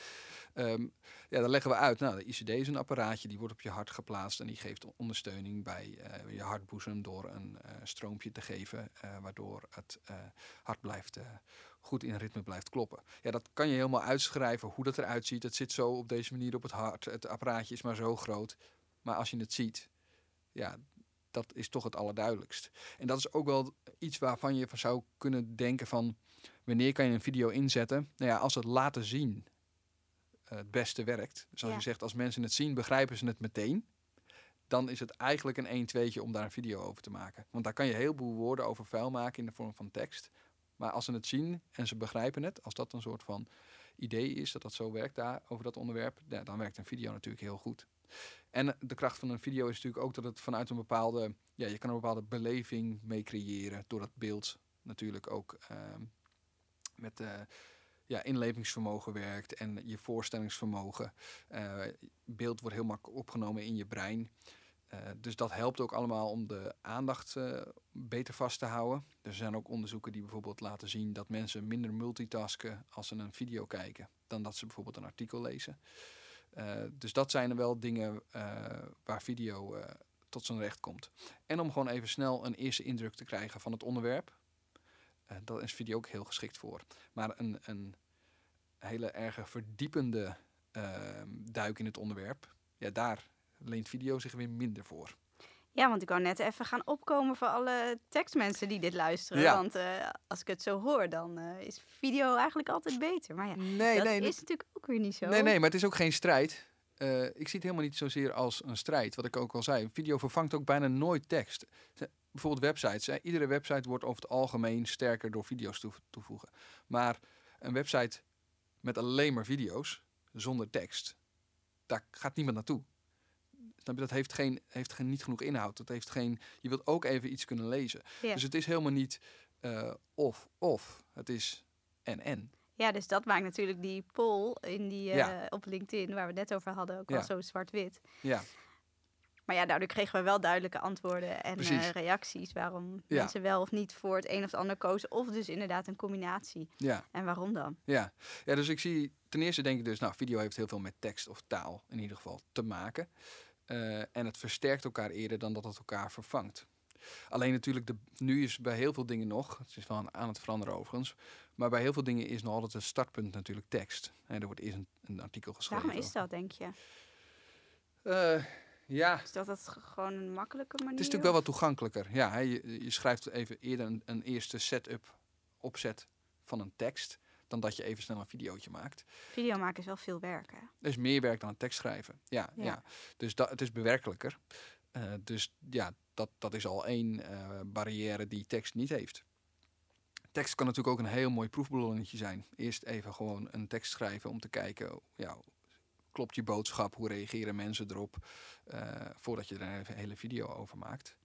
Um, ja, dan leggen we uit, nou, de ICD is een apparaatje, die wordt op je hart geplaatst en die geeft ondersteuning bij uh, je hartboezem door een uh, stroompje te geven, waardoor het hart blijft goed in ritme blijft kloppen. Ja, dat kan je helemaal uitschrijven hoe dat eruit ziet. Het zit zo op deze manier op het hart. Het apparaatje is maar zo groot. Maar als je het ziet, ja, dat is toch het allerduidelijkst. En dat is ook wel iets waarvan je van zou kunnen denken van... wanneer kan je een video inzetten? Nou ja, als het laten zien uh, het beste werkt. Zoals ja. je zegt, als mensen het zien, begrijpen ze het meteen. dan is het eigenlijk een 1-2'tje om daar een video over te maken. Want daar kan je heel veel woorden over vuil maken in de vorm van tekst. Maar als ze het zien en ze begrijpen het, als dat een soort van idee is dat dat zo werkt daar over dat onderwerp, ja, dan werkt een video natuurlijk heel goed. En de kracht van een video is natuurlijk ook dat het vanuit een bepaalde, ja, je kan een bepaalde beleving mee creëren door dat beeld natuurlijk ook ehm, met uh, ja, inlevingsvermogen werkt en je voorstellingsvermogen. Uh, beeld wordt heel makkelijk opgenomen in je brein. Uh, dus dat helpt ook allemaal om de aandacht beter vast te houden. Er zijn ook onderzoeken die bijvoorbeeld laten zien dat mensen minder multitasken als ze een video kijken, dan dat ze bijvoorbeeld een artikel lezen. Uh, dus dat zijn er wel dingen waar video tot zijn recht komt. En om gewoon even snel een eerste indruk te krijgen van het onderwerp. daar is video ook heel geschikt voor. Maar een, een hele erge verdiepende ehm, duik in het onderwerp, ja, daar leent video zich weer minder voor. Ja, want ik wou net even gaan opkomen voor alle tekstmensen die dit luisteren. Ja. Want uh, als ik het zo hoor, dan uh, is video eigenlijk altijd beter. Maar ja, nee, dat nee, is natuurlijk ook weer niet zo. Nee, nee, maar het is ook geen strijd. Uh, ik zie het helemaal niet zozeer als een strijd, wat ik ook al zei. Video vervangt ook bijna nooit tekst. Bijvoorbeeld websites. Hè. Iedere website wordt over het algemeen sterker door video's toe toevoegen. Maar een website met alleen maar video's, zonder tekst, daar gaat niemand naartoe. Dat heeft, geen, heeft geen, niet genoeg inhoud. Dat heeft geen, je wilt ook even iets kunnen lezen. Dus het is helemaal niet uh, of of. Het is en en. Ja, dus dat maakt natuurlijk die poll in die, uh, op LinkedIn, waar we net over hadden, ook ja. wel zo zwart-wit. Ja. Maar ja, daardoor kregen we wel duidelijke antwoorden en uh, reacties waarom ja. mensen wel of niet voor het een of het ander kozen. Of dus inderdaad een combinatie. Ja. En waarom dan? Ja. ja, dus ik zie, ten eerste denk ik dus, nou, video heeft heel veel met tekst of taal in ieder geval te maken. Uh, en het versterkt elkaar eerder dan dat het elkaar vervangt. Alleen natuurlijk, de, nu is bij heel veel dingen nog, het is wel aan het veranderen overigens, maar bij heel veel dingen is nog altijd een startpunt natuurlijk tekst. En er wordt eerst een, een artikel geschreven. Waarom is dat, denk je? Uh, ja. Is dat, dat gewoon een makkelijke manier? Het is natuurlijk wel wat toegankelijker. Ja, je, je schrijft even eerder een, een eerste setup, opzet van een tekst dan dat je even snel een videootje maakt. Video maken is wel veel werk, hè? Er is meer werk dan een tekst schrijven. Ja, ja. Dus dat, het is bewerkelijker. Uh, dus ja, dat, dat is al één uh, barrière die tekst niet heeft. Tekst kan natuurlijk ook een heel mooi proefballonnetje zijn. Eerst even gewoon een tekst schrijven om te kijken, ja, klopt je boodschap? Hoe reageren mensen erop? Uh, voordat je er een hele video over maakt.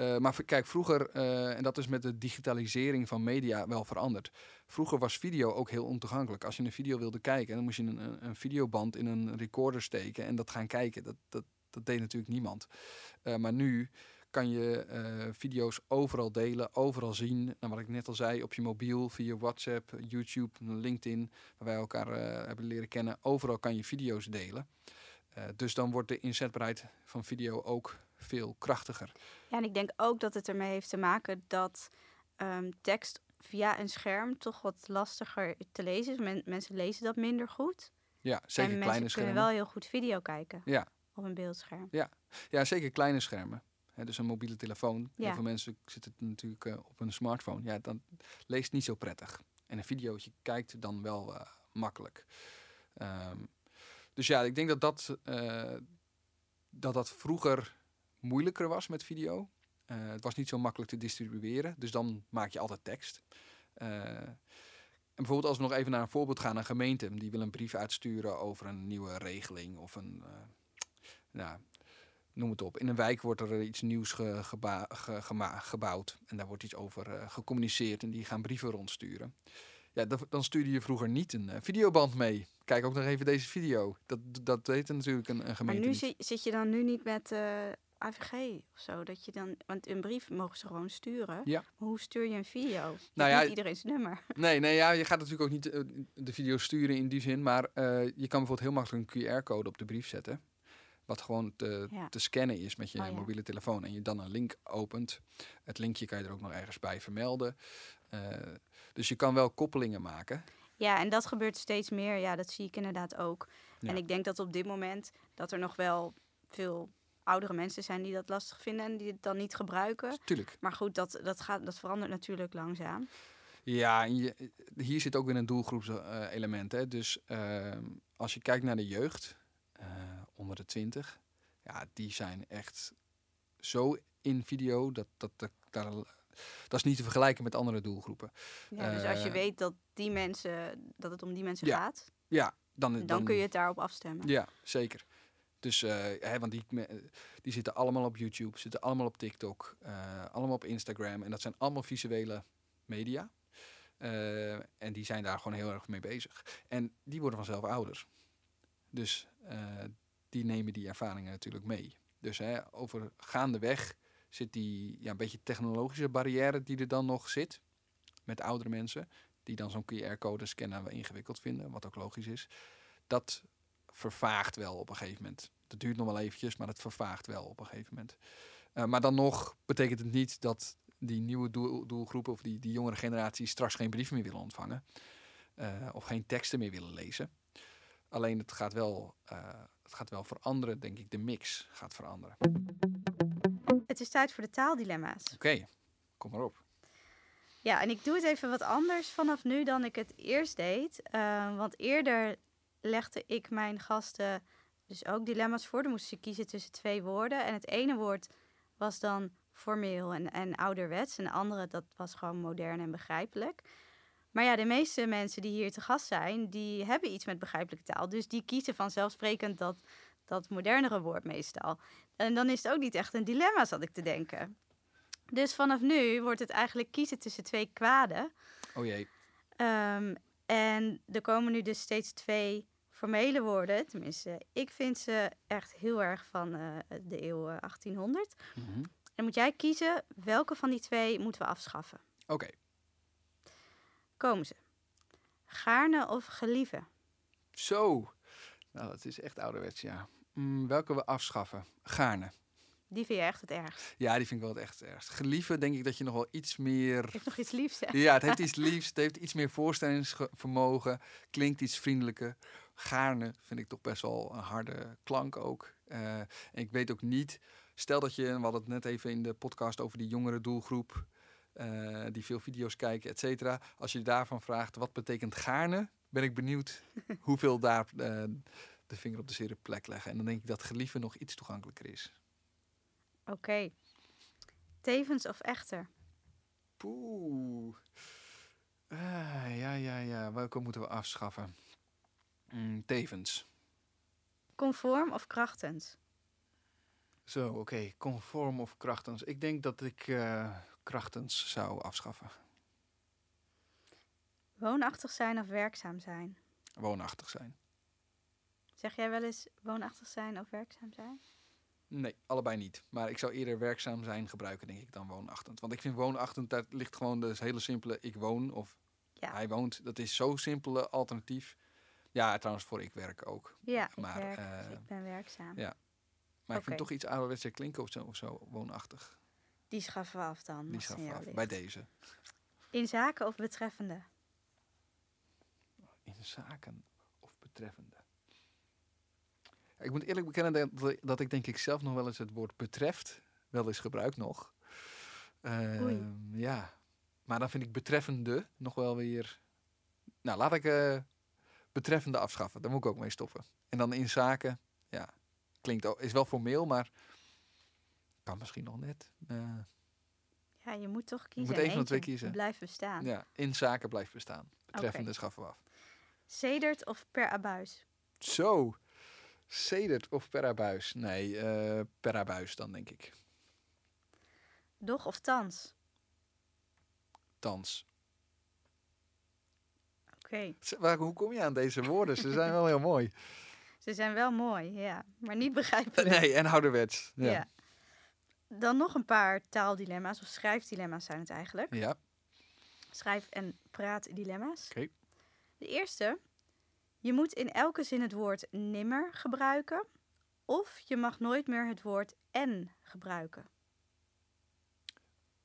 Uh, maar kijk, vroeger, uh, en dat is met de digitalisering van media wel veranderd. Vroeger was video ook heel ontoegankelijk. Als je een video wilde kijken, dan moest je een, een videoband in een recorder steken en dat gaan kijken. Dat, dat, dat deed natuurlijk niemand. Uh, maar nu kan je video's overal delen, overal zien. En wat ik net al zei, op je mobiel, via WhatsApp, YouTube, LinkedIn, waar wij elkaar hebben leren kennen. Overal kan je video's delen. Dus dan wordt de inzetbaarheid van video ook veel krachtiger. Ja, en ik denk ook dat het ermee heeft te maken dat um, tekst via een scherm toch wat lastiger te lezen is. Men, mensen lezen dat minder goed. Ja, zeker en kleine mensen schermen. kunnen wel heel goed video kijken. Ja. Op een beeldscherm. Ja, ja zeker kleine schermen. He, dus een mobiele telefoon. Ja. Heel veel mensen zitten natuurlijk uh, op een smartphone. Ja, dan leest niet zo prettig. En een videootje kijkt dan wel uh, makkelijk. Um, dus ja, ik denk dat dat, uh, dat dat vroeger moeilijker was met video. het was niet zo makkelijk te distribueren. Dus dan maak je altijd tekst. en bijvoorbeeld als we nog even naar een voorbeeld gaan. Een gemeente die wil een brief uitsturen over een nieuwe regeling. Of een... nou, noem het op. In een wijk wordt er iets nieuws ge, geba, ge, gema, gebouwd. En daar wordt iets over uh, gecommuniceerd. En die gaan brieven rondsturen. Ja, dan stuurde je vroeger niet een uh, videoband mee. Kijk ook nog even deze video. Dat, dat deed natuurlijk een, een gemeente. Maar nu zit, zit je dan nu niet met uh, AVG of zo? Dat je dan, want een brief mogen ze gewoon sturen. Ja. Maar hoe stuur je een video? Je nou ja, niet iedereen zijn nummer. Nee, nee ja, je gaat natuurlijk ook niet de video sturen in die zin. Maar je kan bijvoorbeeld heel makkelijk een QR-code op de brief zetten. Wat gewoon te, ja. te scannen is met je oh, mobiele telefoon. En je dan een link opent. Het linkje kan je er ook nog ergens bij vermelden. Uh, dus je kan wel koppelingen maken. Ja, en dat gebeurt steeds meer. Ja, dat zie ik inderdaad ook. En ik denk dat op dit moment dat er nog wel veel oudere mensen zijn die dat lastig vinden en die het dan niet gebruiken. Tuurlijk. Maar goed, dat, dat, gaat, dat verandert natuurlijk langzaam. Ja, je, hier zit ook weer een doelgroepselement. Uh, dus uh, als je kijkt naar de jeugd, uh, onder de 20. ja, die zijn echt zo in video dat, dat, dat, dat is niet te vergelijken met andere doelgroepen. Ja, dus als je Eh, weet dat, die mensen, dat het om die mensen Ja, gaat, Ja, dan, dan kun je het daarop afstemmen. Ja, zeker. Dus, eh, hè, want die, die zitten allemaal op YouTube, zitten allemaal op TikTok, eh, allemaal op Instagram. En dat zijn allemaal visuele media. Eh, en die zijn daar gewoon heel erg mee bezig. En die worden vanzelf ouder. Dus die nemen die ervaringen natuurlijk mee. Dus hè, over gaandeweg zit die ja, een beetje technologische barrière die er dan nog zit. Met oudere mensen. Die dan zo'n QR-code scannen wel ingewikkeld vinden. Wat ook logisch is. Dat vervaagt wel op een gegeven moment. Dat duurt nog wel eventjes, maar het vervaagt wel op een gegeven moment. Eh, maar dan nog betekent het niet dat die nieuwe doel, doelgroepen of die, die jongere generatie straks geen brieven meer willen ontvangen. eh, of geen teksten meer willen lezen. Alleen het gaat wel, eh, het gaat wel veranderen, denk ik. De mix gaat veranderen. Het is tijd voor de taaldilemma's. Oké, kom maar op. Ja, en ik doe het even wat anders vanaf nu dan ik het eerst deed. Want eerder legde ik mijn gasten dus ook dilemma's voor. Dan moesten ze kiezen tussen twee woorden. En het ene woord was dan formeel en, en ouderwets. En de andere, dat was gewoon modern en begrijpelijk. Maar ja, de meeste mensen die hier te gast zijn, die hebben iets met begrijpelijke taal. Dus die kiezen vanzelfsprekend dat, dat modernere woord meestal. En dan is het ook niet echt een dilemma, zat ik te denken. Dus vanaf nu wordt het eigenlijk kiezen tussen twee kwaden. Oh jee. Ehm, en er komen nu dus steeds twee formele woorden. Tenminste, ik vind ze echt heel erg van eh, de eeuw eh, 1800. Mhm. En moet jij kiezen welke van die twee moeten we afschaffen. Oké, Komen ze. Gaarne of gelieven? zo. Nou, dat is echt ouderwets, ja. Mm, welke we afschaffen? Gaarne. Die vind je echt het ergst. Ja, die vind ik wel het echt het ergst. Gelieven denk ik dat je nog wel iets meer... Heeft nog iets liefs, hè? Ja, het heeft iets liefs. Het heeft iets meer voorstellingsvermogen. Klinkt iets vriendelijker. Gaarne vind ik toch best wel een harde klank ook. Eh, en ik weet ook niet... Stel dat je, we hadden het net even in de podcast over die jongere doelgroep... eh, die veel video's kijken, et cetera. Als je daarvan vraagt, wat betekent gaarne? Ben ik benieuwd hoeveel daar eh, de vinger op de zere plek leggen. En dan denk ik dat gelieven nog iets toegankelijker is. Oké. Tevens of echter? Poeh. Ah, ja, ja, ja. Welke moeten we afschaffen? Mm, tevens. Conform of krachtens? Zo, oké. Conform of krachtens. Ik denk dat ik eh, krachtens zou afschaffen. Woonachtig zijn of werkzaam zijn? Woonachtig zijn. Zeg jij wel eens woonachtig zijn of werkzaam zijn? Nee, allebei niet. Maar ik zou eerder werkzaam zijn gebruiken, denk ik, dan woonachtend. Want ik vind woonachtend, daar ligt gewoon de hele simpele ik woon of Ja. hij woont. Dat is zo'n simpele alternatief. Ja, trouwens voor ik werk ook. Ja, ik Maar, werk, eh, dus ik ben werkzaam. ja. Maar ik vind toch iets ouderwetser klinken of zo, of zo woonachtig. Die schaffen we af dan. Die schaffen af. Bij deze. In zaken of betreffende? In zaken of betreffende. Ik moet eerlijk bekennen dat, dat ik denk ik zelf nog wel eens het woord betreft wel eens gebruik nog. Ehm, ja, maar dan vind ik betreffende nog wel weer... Nou, laat ik eh, betreffende afschaffen. Daar moet ik ook mee stoppen. En dan in zaken, ja, klinkt ook, is wel formeel, maar kan misschien nog net. Eh, Ja, je moet toch kiezen. moet en één van de twee kiezen. Blijft bestaan. ja, in zaken blijft bestaan. Betreffende schaffen we af. Sedert of per abuis? Zo, sedert of per abuis? Nee, eh per abuis dan denk ik. Doch of thans? Thans. Oké. Hoe kom je aan deze woorden? Ze zijn wel heel mooi. Ze zijn wel mooi, ja. Maar niet begrijpelijk. Nee, en ouderwets. Ja. Ja. ja. Dan nog een paar taaldilemma's, of schrijfdilemma's zijn het eigenlijk. Ja, Schrijf- en praatdilemma's. Oké. De eerste. Je moet in elke zin het woord nimmer gebruiken. Of je mag nooit meer het woord en gebruiken.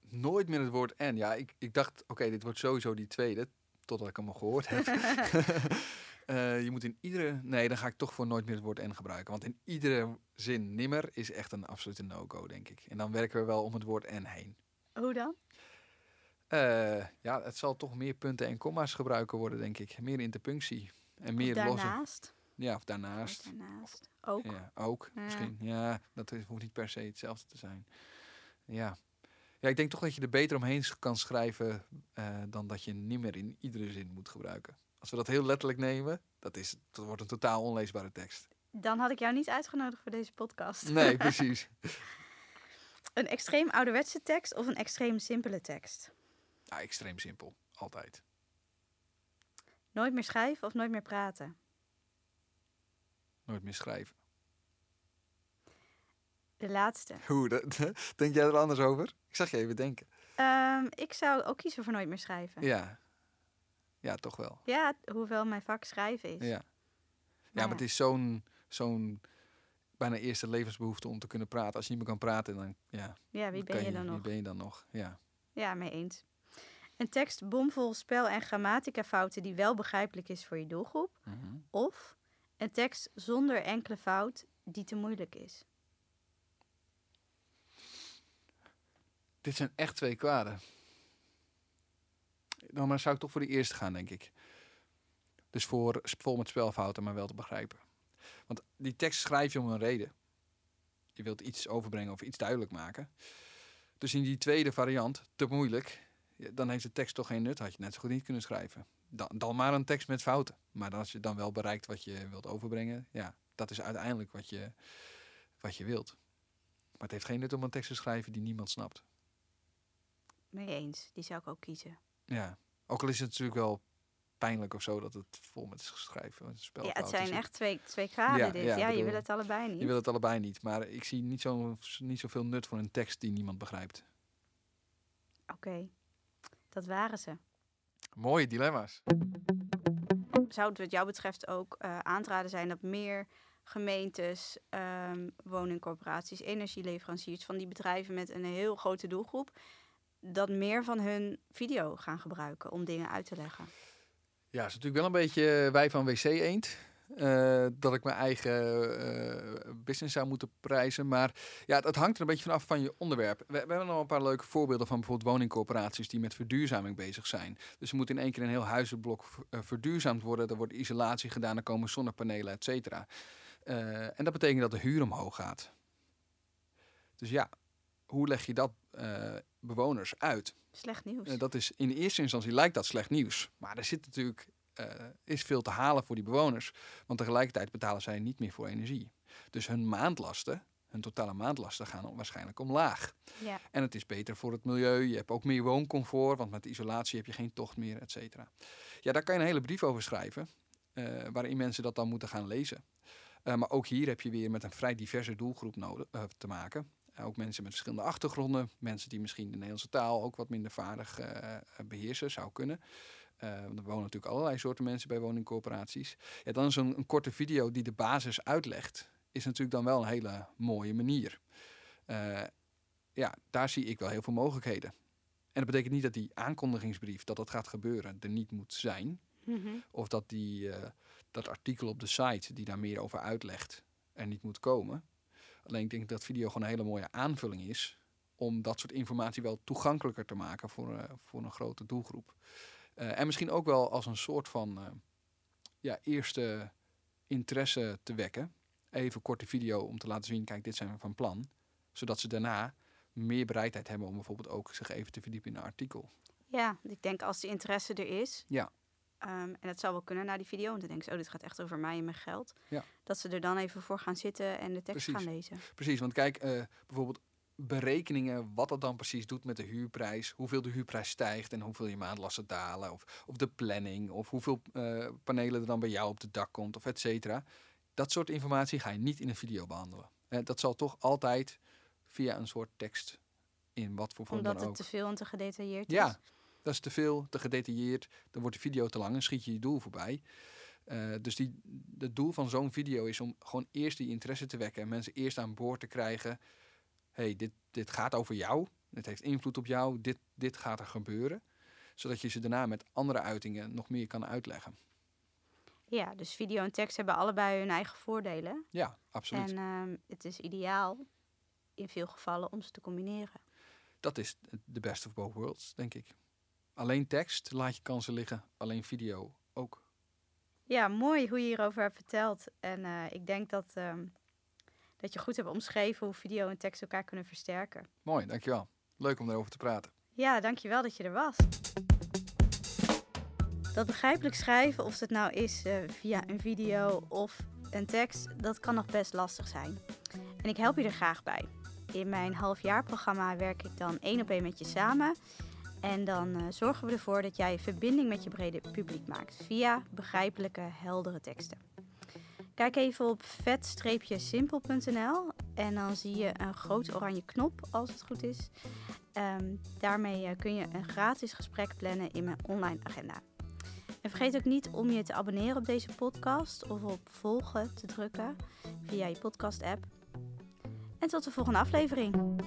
nooit meer het woord en. Ja, ik, ik dacht, oké, dit wordt sowieso die tweede. Totdat ik hem al gehoord heb. Eh, je moet in iedere... Nee, dan ga ik toch voor nooit meer het woord en gebruiken. Want in iedere zin nimmer is echt een absolute no-go, denk ik. En dan werken we wel om het woord en heen. Hoe dan? Eh, ja, het zal toch meer punten en komma's gebruiken worden, denk ik. Meer interpunctie. En meer of losse... daarnaast. Ja, of Of daarnaast. daarnaast. Ook. Ja, ook Ja. misschien. Ja, dat hoeft niet per se hetzelfde te zijn. Ja. Ja, ik denk toch dat je er beter omheen kan schrijven eh, dan dat je niet meer in iedere zin moet gebruiken. Als we dat heel letterlijk nemen, dat, is, dat wordt een totaal onleesbare tekst. Dan had ik jou niet uitgenodigd voor deze podcast. Nee, precies. Een extreem ouderwetse tekst of een extreem simpele tekst? Ja, extreem simpel. Altijd. Nooit meer schrijven of nooit meer praten? Nooit meer schrijven. De laatste. Hoe, denk jij er anders over? Ik zag je even denken. Ehm, ik zou ook kiezen voor nooit meer schrijven. Ja. Ja, toch wel. Ja, hoewel mijn vak schrijven is. Ja. Ja, maar het is zo'n zo'n bijna eerste levensbehoefte om te kunnen praten. Als je niet meer kan praten, dan ja. Ja, wie ben je dan Wie nog? ben je dan nog? Ja. Ja, mee eens. Een tekst bomvol spel- en grammaticafouten die wel begrijpelijk is voor je doelgroep. Mhm. Of een tekst zonder enkele fout die te moeilijk is. Dit zijn echt twee kwaden. Dan maar zou ik toch voor de eerste gaan, denk ik. Dus voor vol met spelfouten, maar wel te begrijpen. Want die tekst schrijf je om een reden. Je wilt iets overbrengen of iets duidelijk maken. Dus in die tweede variant, te moeilijk, dan heeft de tekst toch geen nut. Had je net zo goed niet kunnen schrijven. Dan, dan maar een tekst met fouten. Maar als je dan wel bereikt wat je wilt overbrengen, ja, dat is uiteindelijk wat je, wat je wilt. Maar het heeft geen nut om een tekst te schrijven die niemand snapt. Mee eens. Die zou ik ook kiezen. Ja, ook al is het natuurlijk wel pijnlijk of zo dat het vol met schrijven en Ja, het zijn zit. echt twee, twee graden Ja, dit. ja, Ja, je wil het allebei niet. Je wil het allebei niet, maar ik zie niet, zo, niet zoveel nut voor een tekst die niemand begrijpt. Oké, dat waren ze. Mooie dilemma's. Zou het wat jou betreft ook eh, aan te raden zijn dat meer gemeentes, ehm, woningcorporaties, energieleveranciers van die bedrijven met een heel grote doelgroep, dat meer van hun video gaan gebruiken om dingen uit te leggen? Ja, is natuurlijk wel een beetje wij van WC Eend. eh, dat ik mijn eigen eh, business zou moeten prijzen. Maar ja, het, hangt er een beetje vanaf van je onderwerp. We, hebben nog een paar leuke voorbeelden van bijvoorbeeld woningcorporaties die met verduurzaming bezig zijn. Dus er moet in één keer een heel huizenblok eh, verduurzaamd worden. Er wordt isolatie gedaan, er komen zonnepanelen, et cetera. Eh, en dat betekent dat de huur omhoog gaat. Dus ja, hoe leg je dat eh, bewoners uit? Slecht nieuws. Eh, dat is, in eerste instantie lijkt dat slecht nieuws. Maar er zit natuurlijk eh, is veel te halen voor die bewoners. Want tegelijkertijd betalen zij niet meer voor energie. Dus hun maandlasten, hun totale maandlasten gaan waarschijnlijk omlaag. ja. En het is beter voor het milieu. Je hebt ook meer wooncomfort, want met isolatie heb je geen tocht meer, et cetera. Ja, daar kan je een hele brief over schrijven, waarin mensen dat dan moeten gaan lezen. Maar ook hier heb je weer met een vrij diverse doelgroep nodig, te maken. Eh, ook mensen met verschillende achtergronden, mensen die misschien de Nederlandse taal ook wat minder vaardig eh, beheersen, zou kunnen. Eh, want er wonen natuurlijk allerlei soorten mensen bij woningcorporaties. Ja, dan is een, een korte video die de basis uitlegt, is natuurlijk dan wel een hele mooie manier. Eh, ja, daar zie ik wel heel veel mogelijkheden. En dat betekent niet dat die aankondigingsbrief, dat dat gaat gebeuren, er niet moet zijn. Mhm. Of dat die, eh, dat artikel op de site die daar meer over uitlegt, er niet moet komen. Alleen ik denk dat video gewoon een hele mooie aanvulling is om dat soort informatie wel toegankelijker te maken voor, eh, voor een grote doelgroep. Eh, en misschien ook wel als een soort van eh, ja, eerste interesse te wekken. Even korte video om te laten zien, kijk, dit zijn we van plan. Zodat ze daarna meer bereidheid hebben om bijvoorbeeld ook zich even te verdiepen in een artikel. Ja, ik denk als de interesse er is. Ja. Ehm, en dat zou wel kunnen na die video. Want dan denken ze, oh, dit gaat echt over mij en mijn geld. Ja. Dat ze er dan even voor gaan zitten en de tekst Precies. gaan lezen. Precies, want kijk, eh, bijvoorbeeld berekeningen, wat dat dan precies doet met de huurprijs, hoeveel de huurprijs stijgt en hoeveel je maandlasten dalen, of, of de planning, of hoeveel eh, panelen er dan bij jou op het dak komt, of et cetera. Dat soort informatie ga je niet in een video behandelen. Eh, dat zal toch altijd via een soort tekst in wat voor vorm Omdat dan het ook. te veel en te gedetailleerd Ja, is. Dat is te veel, te gedetailleerd. Dan wordt de video te lang en schiet je je doel voorbij. Eh, dus die, het doel van zo'n video is om gewoon eerst die interesse te wekken. En mensen eerst aan boord te krijgen. hey, dit, dit gaat over jou. Dit heeft invloed op jou. Dit, dit gaat er gebeuren. Zodat je ze daarna met andere uitingen nog meer kan uitleggen. Ja, dus video en tekst hebben allebei hun eigen voordelen. Ja, absoluut. En ehm, het is ideaal in veel gevallen om ze te combineren. Dat is de best of both worlds, denk ik. Alleen tekst laat je kansen liggen. Alleen video ook. Ja, mooi hoe je hierover hebt verteld. En eh, ik denk dat, ehm, dat je goed hebt omschreven hoe video en tekst elkaar kunnen versterken. Mooi, dankjewel. Leuk om daarover te praten. Ja, dankjewel dat je er was. Dat begrijpelijk schrijven, of het nou is eh, via een video of een tekst, dat kan nog best lastig zijn. En ik help je er graag bij. In mijn halfjaarprogramma werk ik dan één op één met je samen. En dan eh, zorgen we ervoor dat jij verbinding met je brede publiek maakt via begrijpelijke, heldere teksten. Kijk even op vet-simpel.nl en dan zie je een grote oranje knop als het goed is. Ehm, daarmee eh, kun je een gratis gesprek plannen in mijn online agenda. En vergeet ook niet om je te abonneren op deze podcast of op volgen te drukken via je podcast app. En tot de volgende aflevering.